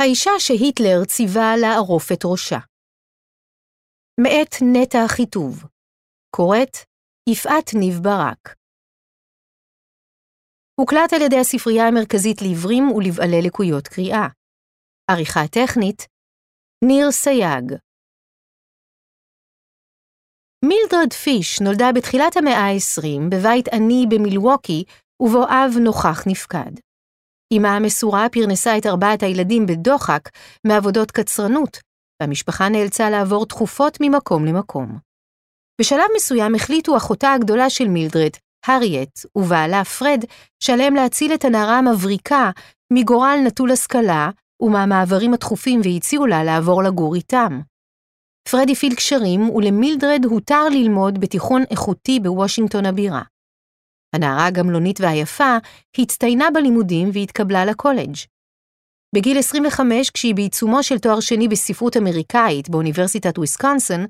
האישה שהיטלר ציווה לערוף את ראשה. מאת נטע חיטוב, קוראת יפעת ניב ברק. הוקלט על ידי הספרייה המרכזית לעיוורים ולבעלי לקויות קריאה. עריכה טכנית ניר סייג. מילדרד פיש נולדה בתחילת המאה ה-20 בבית עני במילווקי, ובו אב נוכח נפקד. אמה המסורה פרנסה את ארבעת הילדים בדוחק מעבודות קצרנות, והמשפחה נאלצה לעבור תכופות ממקום למקום. בשלב מסוים החליטו אחותה הגדולה של מילדרד, האריאט, ובעלה פרד, שעליהם להציל את הנערה המבריקה מגורל נטול השכלה ומהמעברים התכופים והציעו לה לעבור לגור איתם. פרד הפעיל קשרים, ולמילדרד הותר ללמוד בתיכון איכותי בוושינגטון הבירה. הנערה הגמלונית והיפה הצטיינה בלימודים והתקבלה לקולג'. בגיל 25, כשהיא בעיצומו של תואר שני בספרות אמריקאית באוניברסיטת וויסקונסין,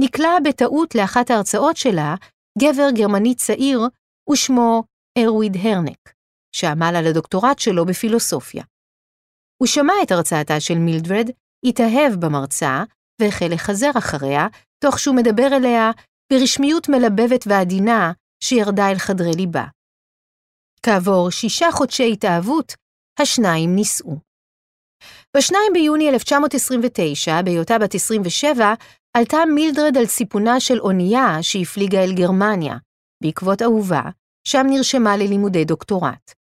נקלע בטעות לאחת ההרצאות שלה גבר גרמני צעיר ושמו ארוויד הרנק, שעמל על הדוקטורט שלו בפילוסופיה. הוא שמע את הרצאתה של מילדרד, התאהב במרצה, והחל לחזר אחריה, תוך שהוא מדבר אליה ברשמיות מלבבת ועדינה שירדה אל חדרי ליבה. כעבור שישה חודשי התאהבות, השניים נישאו. ב-2 ביוני 1929, בהיותה בת 27, עלתה מילדרד על סיפונה של אונייה שהפליגה אל גרמניה, בעקבות אהובה, שם נרשמה ללימודי דוקטורט.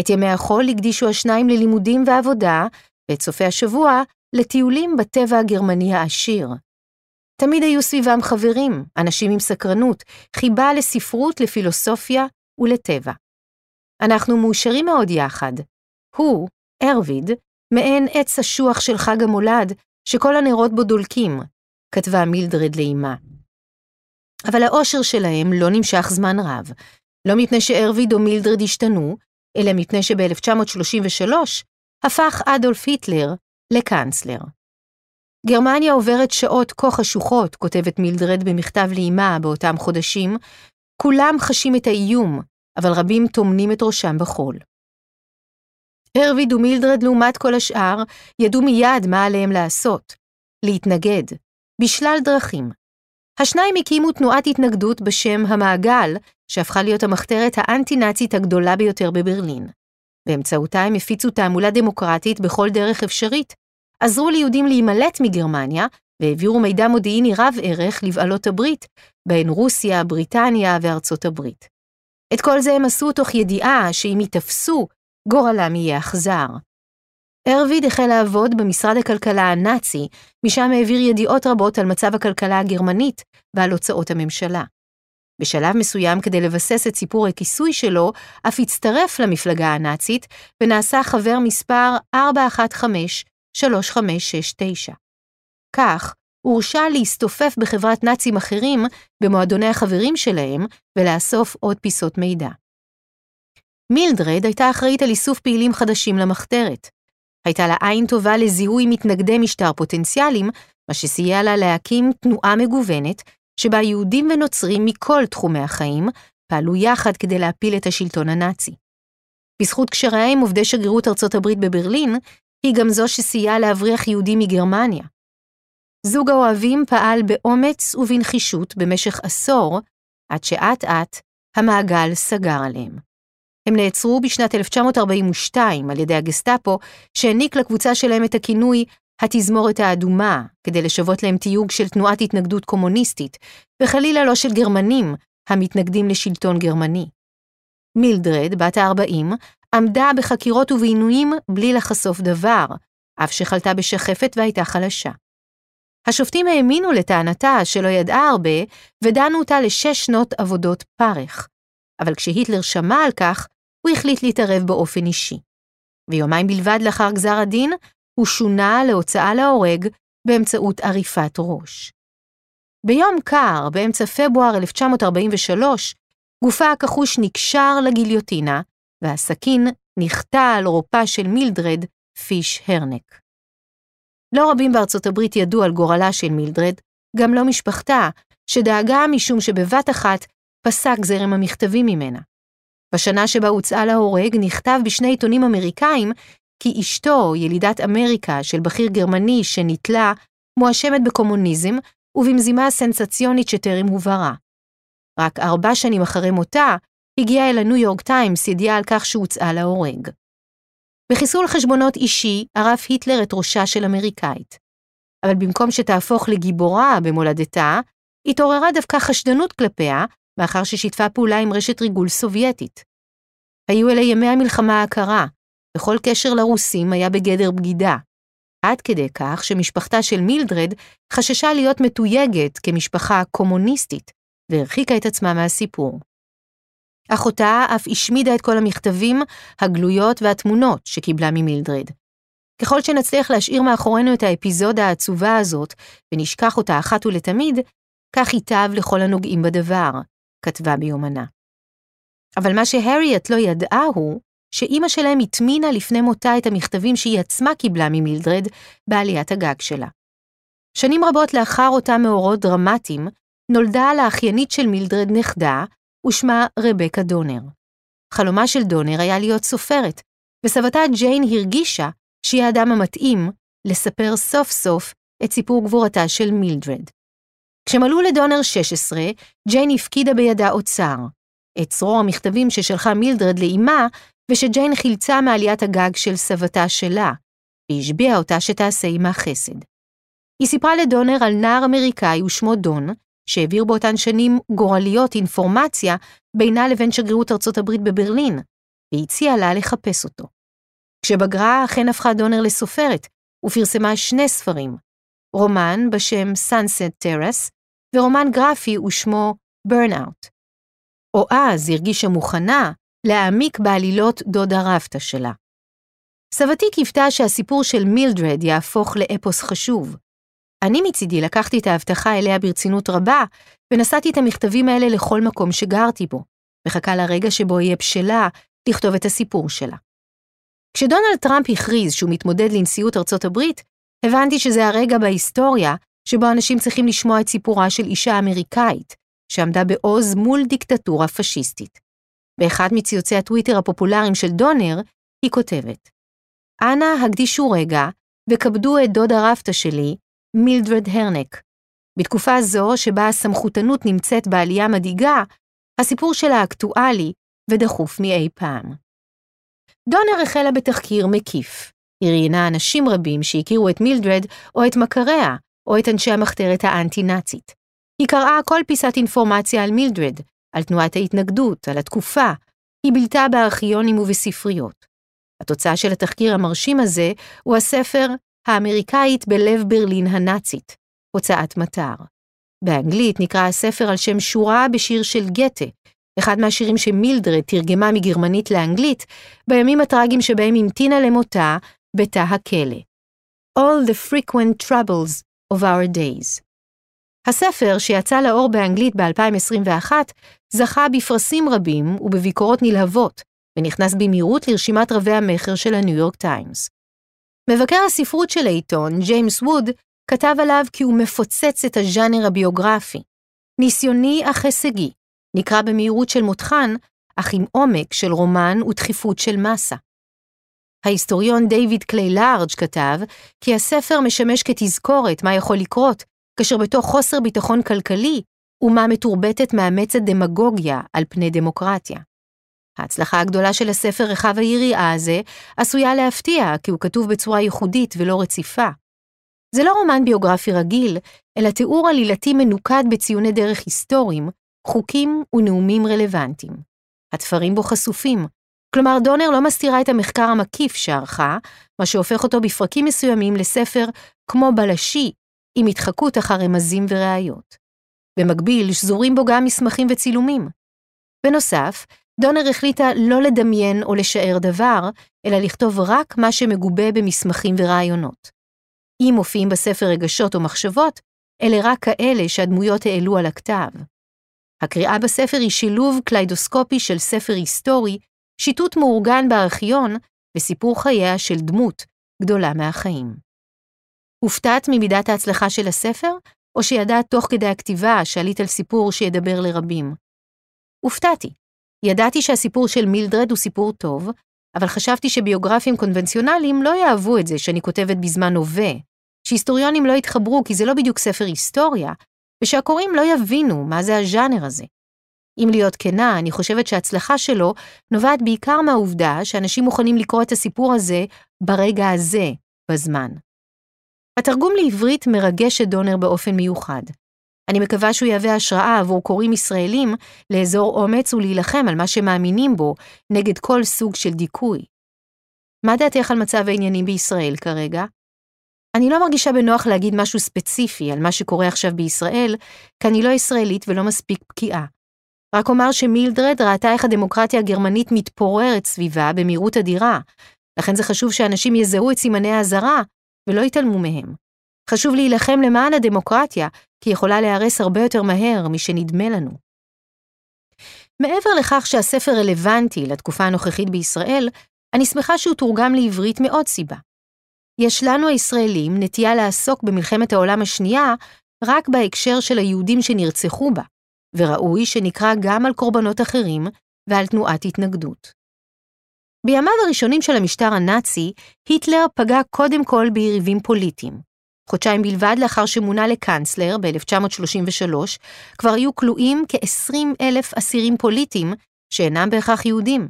את ימי החול הקדישו השניים ללימודים ועבודה, ואת סופי השבוע לטיולים בטבע הגרמני העשיר. תמיד היו סביבם חברים, אנשים עם סקרנות, חיבה לספרות, לפילוסופיה ולטבע. אנחנו מאושרים מאוד יחד. הוא, ארוויד, מעין עץ אשוח של חג המולד, שכל הנרות בו דולקים, כתבה מילדרד לאמה. אבל האושר שלהם לא נמשך זמן רב, לא מפני שארוויד או מילדרד השתנו, אלא מפני שב-1933 הפך אדולף היטלר לקאנצלר. גרמניה עוברת שעות כה חשוכות, כותבת מילדרד במכתב לאמה באותם חודשים, כולם חשים את האיום, אבל רבים טומנים את ראשם בחול. ארוויד ומילדרד, לעומת כל השאר, ידעו מיד מה עליהם לעשות, להתנגד, בשלל דרכים. השניים הקימו תנועת התנגדות בשם המעגל, שהפכה להיות המחתרת האנטי-נאצית הגדולה ביותר בברלין. באמצעותה הם הפיצו תעמולה דמוקרטית בכל דרך אפשרית, עזרו ליהודים להימלט מגרמניה, והעבירו מידע מודיעיני רב ערך לבעלות הברית, בהן רוסיה, בריטניה וארצות הברית. את כל זה הם עשו תוך ידיעה שאם ייתפסו, גורלם יהיה אכזר. ארוויד החל לעבוד במשרד הכלכלה הנאצי, משם העביר ידיעות רבות על מצב הכלכלה הגרמנית ועל הוצאות הממשלה. בשלב מסוים, כדי לבסס את סיפור הכיסוי שלו, אף הצטרף למפלגה הנאצית ונעשה חבר מספר 415-3569. כך, הורשה להסתופף בחברת נאצים אחרים במועדוני החברים שלהם ולאסוף עוד פיסות מידע. מילדרד הייתה אחראית על איסוף פעילים חדשים למחתרת. הייתה לה עין טובה לזיהוי מתנגדי משטר פוטנציאליים, מה שסייע לה להקים תנועה מגוונת, שבה יהודים ונוצרים מכל תחומי החיים פעלו יחד כדי להפיל את השלטון הנאצי. בזכות קשריה עם עובדי שגרירות ארצות הברית בברלין, היא גם זו שסייעה להבריח יהודים מגרמניה. זוג האוהבים פעל באומץ ובנחישות במשך עשור, עד שאט אט המעגל סגר עליהם. הם נעצרו בשנת 1942 על ידי הגסטאפו, שהעניק לקבוצה שלהם את הכינוי התזמורת האדומה, כדי לשוות להם תיוג של תנועת התנגדות קומוניסטית, וחלילה לא של גרמנים, המתנגדים לשלטון גרמני. מילדרד, בת ה-40, עמדה בחקירות ובעינויים בלי לחשוף דבר, אף שחלתה בשחפת והייתה חלשה. השופטים האמינו לטענתה שלא ידעה הרבה, ודנו אותה לשש שנות עבודות פרך. אבל כשהיטלר שמע על כך, הוא החליט להתערב באופן אישי. ויומיים בלבד לאחר גזר הדין, הוא שונה להוצאה להורג באמצעות עריפת ראש. ביום קר, באמצע פברואר 1943, גופה הכחוש נקשר לגיליוטינה, והסכין נחתה על רופה של מילדרד, פיש הרנק. לא רבים בארצות הברית ידעו על גורלה של מילדרד, גם לא משפחתה, שדאגה משום שבבת אחת פסק זרם המכתבים ממנה. בשנה שבה הוצאה להורג נכתב בשני עיתונים אמריקאים כי אשתו, ילידת אמריקה של בכיר גרמני שנתלה, מואשמת בקומוניזם ובמזימה סנסציונית שטרם הובהרה. רק ארבע שנים אחרי מותה, הגיעה אל הניו יורק טיימס ידיעה על כך שהוצאה להורג. בחיסול חשבונות אישי ערף היטלר את ראשה של אמריקאית. אבל במקום שתהפוך לגיבורה במולדתה, התעוררה דווקא חשדנות כלפיה, מאחר ששיתפה פעולה עם רשת ריגול סובייטית. היו אלה ימי המלחמה הקרה, וכל קשר לרוסים היה בגדר בגידה. עד כדי כך שמשפחתה של מילדרד חששה להיות מתויגת כמשפחה קומוניסטית, והרחיקה את עצמה מהסיפור. אחותה אף השמידה את כל המכתבים, הגלויות והתמונות שקיבלה ממילדרד. ככל שנצליח להשאיר מאחורינו את האפיזודה העצובה הזאת, ונשכח אותה אחת ולתמיד, כך ייטב לכל הנוגעים בדבר, כתבה ביומנה. אבל מה שהריאט לא ידעה הוא, שאימא שלהם הטמינה לפני מותה את המכתבים שהיא עצמה קיבלה ממילדרד בעליית הגג שלה. שנים רבות לאחר אותם מאורעות דרמטיים, נולדה לאחיינית של מילדרד נכדה, ושמה רבקה דונר. חלומה של דונר היה להיות סופרת, וסבתה ג'יין הרגישה שהיא האדם המתאים לספר סוף סוף את סיפור גבורתה של מילדרד. כשמלאו לדונר 16, ג'יין הפקידה בידה אוצר, את צרור המכתבים ששלחה מילדרד לאמה, ושג'יין חילצה מעליית הגג של סבתה שלה, והשביעה אותה שתעשה עמה חסד. היא סיפרה לדונר על נער אמריקאי ושמו דון, שהעביר באותן שנים גורליות אינפורמציה בינה לבין שגרירות ארצות הברית בברלין, והציעה לה לחפש אותו. כשבגרה אכן הפכה דונר לסופרת, ופרסמה שני ספרים, רומן בשם Sunset Terrace, ורומן גרפי ושמו Burnout. או אז הרגישה מוכנה להעמיק בעלילות דודה רבתא שלה. סבתי קיוותה שהסיפור של מילדרד יהפוך לאפוס חשוב, אני מצידי לקחתי את ההבטחה אליה ברצינות רבה, ונשאתי את המכתבים האלה לכל מקום שגרתי בו, מחכה לרגע שבו אהיה בשלה לכתוב את הסיפור שלה. כשדונלד טראמפ הכריז שהוא מתמודד לנשיאות ארצות הברית, הבנתי שזה הרגע בהיסטוריה שבו אנשים צריכים לשמוע את סיפורה של אישה אמריקאית, שעמדה בעוז מול דיקטטורה פשיסטית. באחד מציוצי הטוויטר הפופולריים של דונר, היא כותבת: אנא הקדישו רגע וכבדו את דודה רבתא שלי, מילדרד הרנק. בתקופה זו, שבה הסמכותנות נמצאת בעלייה מדאיגה, הסיפור שלה אקטואלי ודחוף מאי פעם. דונר החלה בתחקיר מקיף. היא ראיינה אנשים רבים שהכירו את מילדרד או את מכריה, או את אנשי המחתרת האנטי-נאצית. היא קראה כל פיסת אינפורמציה על מילדרד, על תנועת ההתנגדות, על התקופה. היא בילתה בארכיונים ובספריות. התוצאה של התחקיר המרשים הזה הוא הספר האמריקאית בלב ברלין הנאצית, הוצאת מטר. באנגלית נקרא הספר על שם שורה בשיר של גתה, אחד מהשירים שמילדרד תרגמה מגרמנית לאנגלית, בימים הטראגיים שבהם המתינה למותה בתא הכלא. All the frequent troubles of our days. הספר, שיצא לאור באנגלית ב-2021, זכה בפרסים רבים ובביקורות נלהבות, ונכנס במהירות לרשימת רבי המכר של הניו יורק טיימס. מבקר הספרות של העיתון, ג'יימס ווד, כתב עליו כי הוא מפוצץ את הז'אנר הביוגרפי. ניסיוני אך הישגי, נקרא במהירות של מותחן, אך עם עומק של רומן ודחיפות של מסה. ההיסטוריון דיוויד קליי לארג' כתב כי הספר משמש כתזכורת מה יכול לקרות, כאשר בתוך חוסר ביטחון כלכלי, אומה מתורבתת מאמצת דמגוגיה על פני דמוקרטיה. ההצלחה הגדולה של הספר רחב היריעה הזה עשויה להפתיע, כי הוא כתוב בצורה ייחודית ולא רציפה. זה לא רומן ביוגרפי רגיל, אלא תיאור עלילתי מנוקד בציוני דרך היסטוריים, חוקים ונאומים רלוונטיים. התפרים בו חשופים, כלומר דונר לא מסתירה את המחקר המקיף שערכה, מה שהופך אותו בפרקים מסוימים לספר כמו בלשי, עם התחקות אחר רמזים וראיות. במקביל, שזורים בו גם מסמכים וצילומים. בנוסף, דונר החליטה לא לדמיין או לשער דבר, אלא לכתוב רק מה שמגובה במסמכים ורעיונות. אם מופיעים בספר רגשות או מחשבות, אלה רק כאלה שהדמויות העלו על הכתב. הקריאה בספר היא שילוב קליידוסקופי של ספר היסטורי, שיטוט מאורגן בארכיון וסיפור חייה של דמות גדולה מהחיים. הופתעת ממידת ההצלחה של הספר, או שידעת תוך כדי הכתיבה שעלית על סיפור שידבר לרבים? הופתעתי. ידעתי שהסיפור של מילדרד הוא סיפור טוב, אבל חשבתי שביוגרפים קונבנציונליים לא יאהבו את זה שאני כותבת בזמן הווה, שהיסטוריונים לא יתחברו כי זה לא בדיוק ספר היסטוריה, ושהקוראים לא יבינו מה זה הז'אנר הזה. אם להיות כנה, אני חושבת שההצלחה שלו נובעת בעיקר מהעובדה שאנשים מוכנים לקרוא את הסיפור הזה ברגע הזה, בזמן. התרגום לעברית מרגש את דונר באופן מיוחד. אני מקווה שהוא יהווה השראה עבור קוראים ישראלים לאזור אומץ ולהילחם על מה שמאמינים בו נגד כל סוג של דיכוי. מה דעתך על מצב העניינים בישראל כרגע? אני לא מרגישה בנוח להגיד משהו ספציפי על מה שקורה עכשיו בישראל, כי אני לא ישראלית ולא מספיק בקיאה. רק אומר שמילדרד ראתה איך הדמוקרטיה הגרמנית מתפוררת סביבה במהירות אדירה, לכן זה חשוב שאנשים יזהו את סימני האזהרה ולא יתעלמו מהם. חשוב להילחם למען הדמוקרטיה, כי היא יכולה להיהרס הרבה יותר מהר משנדמה לנו. מעבר לכך שהספר רלוונטי לתקופה הנוכחית בישראל, אני שמחה שהוא תורגם לעברית מעוד סיבה. יש לנו הישראלים נטייה לעסוק במלחמת העולם השנייה רק בהקשר של היהודים שנרצחו בה, וראוי שנקרא גם על קורבנות אחרים ועל תנועת התנגדות. בימיו הראשונים של המשטר הנאצי, היטלר פגע קודם כל ביריבים פוליטיים. חודשיים בלבד לאחר שמונה לקאנצלר ב-1933, כבר היו כלואים כ-20 אלף אסירים פוליטיים שאינם בהכרח יהודים.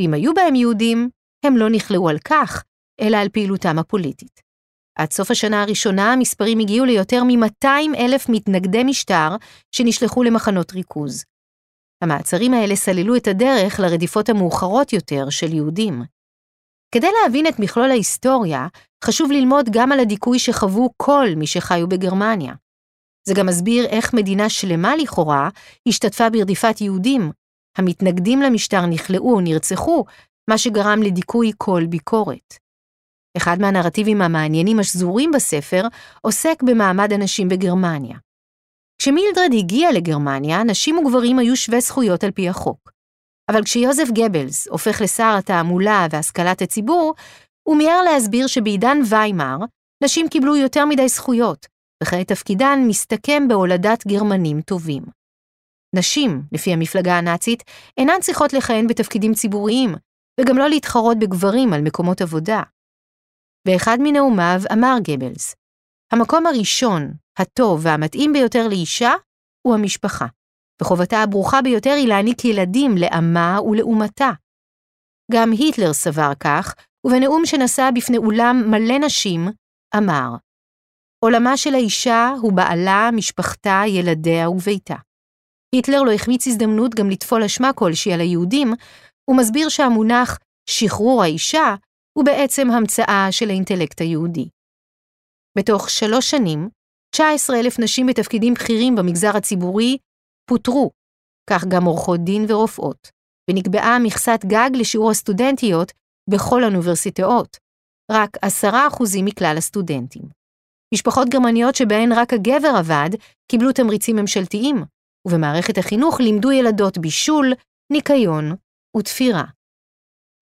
ואם היו בהם יהודים, הם לא נכלאו על כך, אלא על פעילותם הפוליטית. עד סוף השנה הראשונה המספרים הגיעו ליותר מ-200 אלף מתנגדי משטר שנשלחו למחנות ריכוז. המעצרים האלה סללו את הדרך לרדיפות המאוחרות יותר של יהודים. כדי להבין את מכלול ההיסטוריה, חשוב ללמוד גם על הדיכוי שחוו כל מי שחיו בגרמניה. זה גם מסביר איך מדינה שלמה לכאורה השתתפה ברדיפת יהודים. המתנגדים למשטר נכלאו או נרצחו, מה שגרם לדיכוי כל ביקורת. אחד מהנרטיבים המעניינים השזורים בספר עוסק במעמד הנשים בגרמניה. כשמילדרד הגיע לגרמניה, נשים וגברים היו שווי זכויות על פי החוק. אבל כשיוזף גבלס הופך לשר התעמולה והשכלת הציבור, הוא מיהר להסביר שבעידן ויימאר, נשים קיבלו יותר מדי זכויות, וכעת תפקידן מסתכם בהולדת גרמנים טובים. נשים, לפי המפלגה הנאצית, אינן צריכות לכהן בתפקידים ציבוריים, וגם לא להתחרות בגברים על מקומות עבודה. באחד מנאומיו אמר גבלס, המקום הראשון, הטוב והמתאים ביותר לאישה הוא המשפחה, וחובתה הברוכה ביותר היא להעניק ילדים לעמה ולאומתה. גם היטלר סבר כך, ובנאום שנשא בפני אולם מלא נשים, אמר, עולמה של האישה הוא בעלה, משפחתה, ילדיה וביתה. היטלר לא החמיץ הזדמנות גם לטפול אשמה כלשהי על היהודים, ומסביר שהמונח שחרור האישה הוא בעצם המצאה של האינטלקט היהודי. בתוך שלוש שנים, 19 אלף נשים בתפקידים בכירים במגזר הציבורי פוטרו, כך גם עורכות דין ורופאות, ונקבעה מכסת גג לשיעור הסטודנטיות בכל האוניברסיטאות, רק 10% מכלל הסטודנטים. משפחות גרמניות שבהן רק הגבר עבד, קיבלו תמריצים ממשלתיים, ובמערכת החינוך לימדו ילדות בישול, ניקיון ותפירה.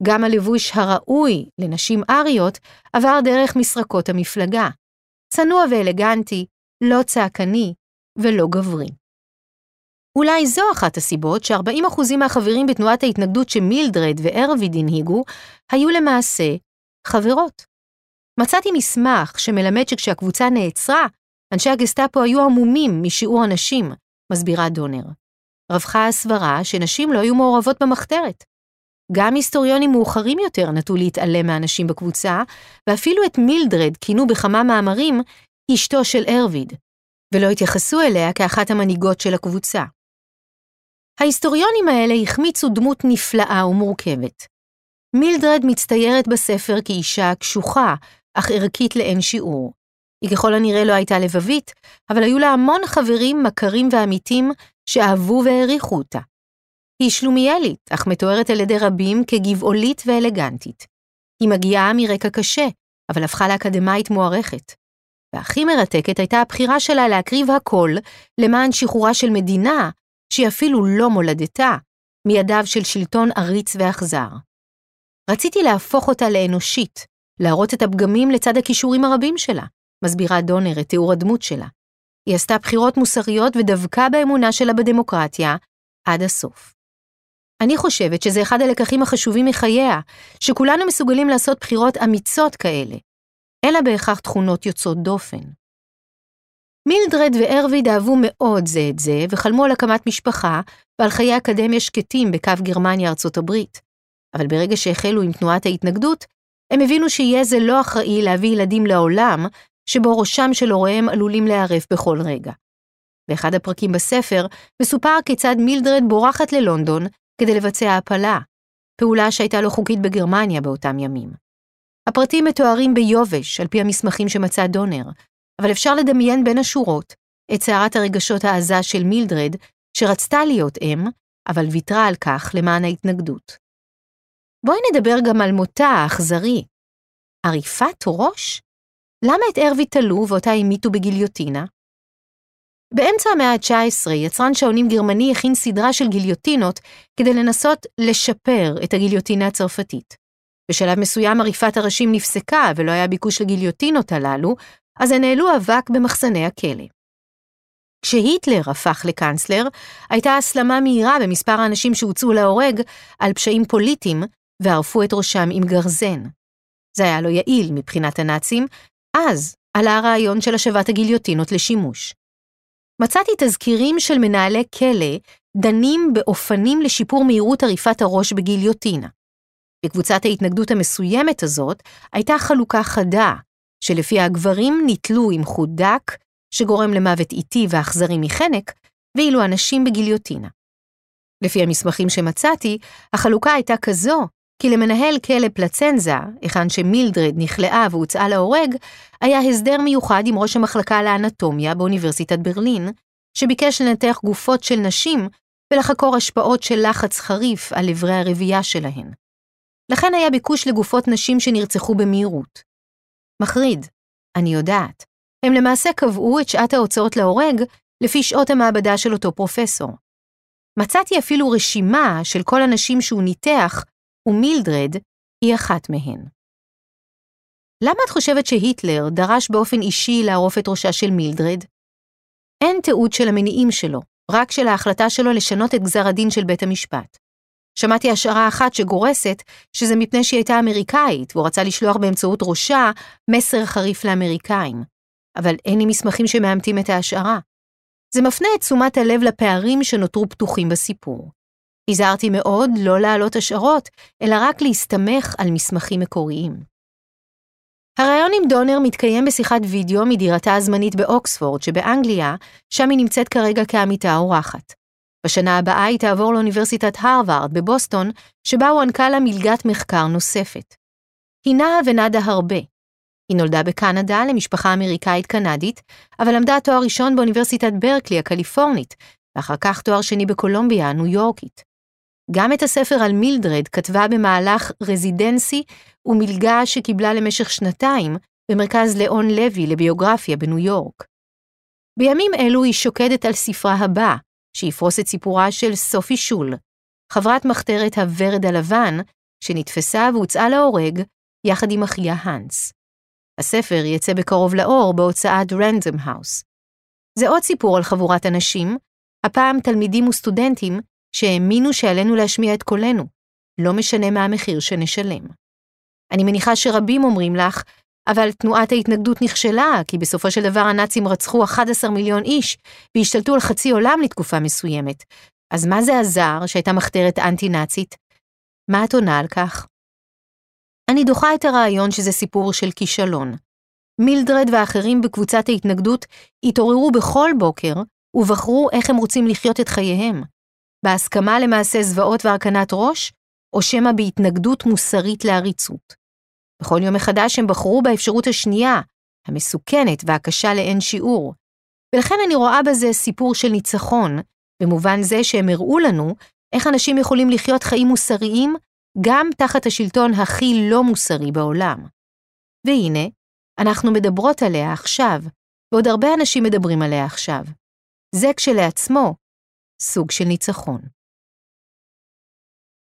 גם הלבוש הראוי לנשים אריות עבר דרך מסרקות המפלגה. צנוע ואלגנטי, לא צעקני ולא גברי. אולי זו אחת הסיבות ש-40% מהחברים בתנועת ההתנגדות שמילדרד וארוויד הנהיגו, היו למעשה חברות. מצאתי מסמך שמלמד שכשהקבוצה נעצרה, אנשי הגסטאפו היו עמומים משיעור הנשים, מסבירה דונר. רווחה הסברה שנשים לא היו מעורבות במחתרת. גם היסטוריונים מאוחרים יותר נטו להתעלם מהנשים בקבוצה, ואפילו את מילדרד כינו בכמה מאמרים אשתו של ארוויד, ולא התייחסו אליה כאחת המנהיגות של הקבוצה. ההיסטוריונים האלה החמיצו דמות נפלאה ומורכבת. מילדרד מצטיירת בספר כאישה קשוחה, אך ערכית לאין שיעור. היא ככל הנראה לא הייתה לבבית, אבל היו לה המון חברים, מכרים ועמיתים שאהבו והעריכו אותה. היא שלומיאלית, אך מתוארת על ידי רבים כגבעולית ואלגנטית. היא מגיעה מרקע קשה, אבל הפכה לאקדמאית מוערכת. והכי מרתקת הייתה הבחירה שלה להקריב הכל למען שחרורה של מדינה, שהיא אפילו לא מולדתה, מידיו של שלטון עריץ ואכזר. רציתי להפוך אותה לאנושית, להראות את הפגמים לצד הכישורים הרבים שלה, מסבירה דונר את תיאור הדמות שלה. היא עשתה בחירות מוסריות ודבקה באמונה שלה בדמוקרטיה עד הסוף. אני חושבת שזה אחד הלקחים החשובים מחייה, שכולנו מסוגלים לעשות בחירות אמיצות כאלה. אלא בהכרח תכונות יוצאות דופן. מילדרד וארוויד אהבו מאוד זה את זה, וחלמו על הקמת משפחה ועל חיי אקדמיה שקטים בקו גרמניה-ארצות הברית. אבל ברגע שהחלו עם תנועת ההתנגדות, הם הבינו שיהיה זה לא אחראי להביא ילדים לעולם, שבו ראשם של הוריהם עלולים להיערף בכל רגע. באחד הפרקים בספר מסופר כיצד מילדרד בורחת ללונדון כדי לבצע הפלה, פעולה שהייתה לא חוקית בגרמניה באותם ימים. הפרטים מתוארים ביובש, על פי המסמכים שמצא דונר, אבל אפשר לדמיין בין השורות את סערת הרגשות העזה של מילדרד, שרצתה להיות אם, אבל ויתרה על כך למען ההתנגדות. בואי נדבר גם על מותה האכזרי. עריפת ראש? למה את ארווי תלו ואותה המיתו בגיליוטינה? באמצע המאה ה-19, יצרן שעונים גרמני הכין סדרה של גיליוטינות כדי לנסות לשפר את הגיליוטינה הצרפתית. בשלב מסוים עריפת הראשים נפסקה ולא היה ביקוש לגיליוטינות הללו, אז הן העלו אבק במחסני הכלא. כשהיטלר הפך לקאנצלר, הייתה הסלמה מהירה במספר האנשים שהוצאו להורג על פשעים פוליטיים וערפו את ראשם עם גרזן. זה היה לא יעיל מבחינת הנאצים, אז עלה הרעיון של השבת הגיליוטינות לשימוש. מצאתי תזכירים של מנהלי כלא דנים באופנים לשיפור מהירות עריפת הראש בגיליוטינה. בקבוצת ההתנגדות המסוימת הזאת הייתה חלוקה חדה, שלפיה הגברים נתלו עם חוט דק, שגורם למוות איטי ואכזרי מחנק, ואילו הנשים בגיליוטינה. לפי המסמכים שמצאתי, החלוקה הייתה כזו כי למנהל כלא פלצנזה, היכן שמילדרד נכלאה והוצאה להורג, היה הסדר מיוחד עם ראש המחלקה לאנטומיה באוניברסיטת ברלין, שביקש לנתח גופות של נשים ולחקור השפעות של לחץ חריף על אברי הרבייה שלהן. לכן היה ביקוש לגופות נשים שנרצחו במהירות. מחריד, אני יודעת. הם למעשה קבעו את שעת ההוצאות להורג לפי שעות המעבדה של אותו פרופסור. מצאתי אפילו רשימה של כל הנשים שהוא ניתח ומילדרד היא אחת מהן. למה את חושבת שהיטלר דרש באופן אישי לערוף את ראשה של מילדרד? אין תיעוד של המניעים שלו, רק של ההחלטה שלו לשנות את גזר הדין של בית המשפט. שמעתי השערה אחת שגורסת שזה מפני שהיא הייתה אמריקאית, והוא רצה לשלוח באמצעות ראשה מסר חריף לאמריקאים. אבל אין לי מסמכים שמאמתים את ההשערה. זה מפנה את תשומת הלב לפערים שנותרו פתוחים בסיפור. הזהרתי מאוד לא להעלות השערות, אלא רק להסתמך על מסמכים מקוריים. הרעיון עם דונר מתקיים בשיחת וידאו מדירתה הזמנית באוקספורד שבאנגליה, שם היא נמצאת כרגע כעמיתה אורחת. בשנה הבאה היא תעבור לאוניברסיטת הרווארד בבוסטון, שבה הוענקה לה מלגת מחקר נוספת. היא נעה ונדה הרבה. היא נולדה בקנדה למשפחה אמריקאית-קנדית, אבל למדה תואר ראשון באוניברסיטת ברקלי הקליפורנית, ואחר כך תואר שני בקולומביה הניו יורקית. גם את הספר על מילדרד כתבה במהלך residency ומלגה שקיבלה למשך שנתיים במרכז לאון לוי לביוגרפיה בניו יורק. בימים אלו היא שוקדת על ספרה הבא, שיפרוס את סיפורה של סופי שול, חברת מחתרת הוורד הלבן, שנתפסה והוצאה להורג יחד עם אחיה האנס. הספר ייצא בקרוב לאור בהוצאת רנדום האוס. זה עוד סיפור על חבורת אנשים, הפעם תלמידים וסטודנטים שהאמינו שעלינו להשמיע את קולנו, לא משנה מה המחיר שנשלם. אני מניחה שרבים אומרים לך, אבל תנועת ההתנגדות נכשלה, כי בסופו של דבר הנאצים רצחו 11 מיליון איש והשתלטו על חצי עולם לתקופה מסוימת. אז מה זה עזר שהייתה מחתרת אנטי-נאצית? מה את עונה על כך? אני דוחה את הרעיון שזה סיפור של כישלון. מילדרד ואחרים בקבוצת ההתנגדות התעוררו בכל בוקר ובחרו איך הם רוצים לחיות את חייהם. בהסכמה למעשה זוועות והרכנת ראש, או שמא בהתנגדות מוסרית לעריצות. בכל יום מחדש הם בחרו באפשרות השנייה, המסוכנת והקשה לאין שיעור, ולכן אני רואה בזה סיפור של ניצחון, במובן זה שהם הראו לנו איך אנשים יכולים לחיות חיים מוסריים גם תחת השלטון הכי לא מוסרי בעולם. והנה, אנחנו מדברות עליה עכשיו, ועוד הרבה אנשים מדברים עליה עכשיו. זה כשלעצמו סוג של ניצחון.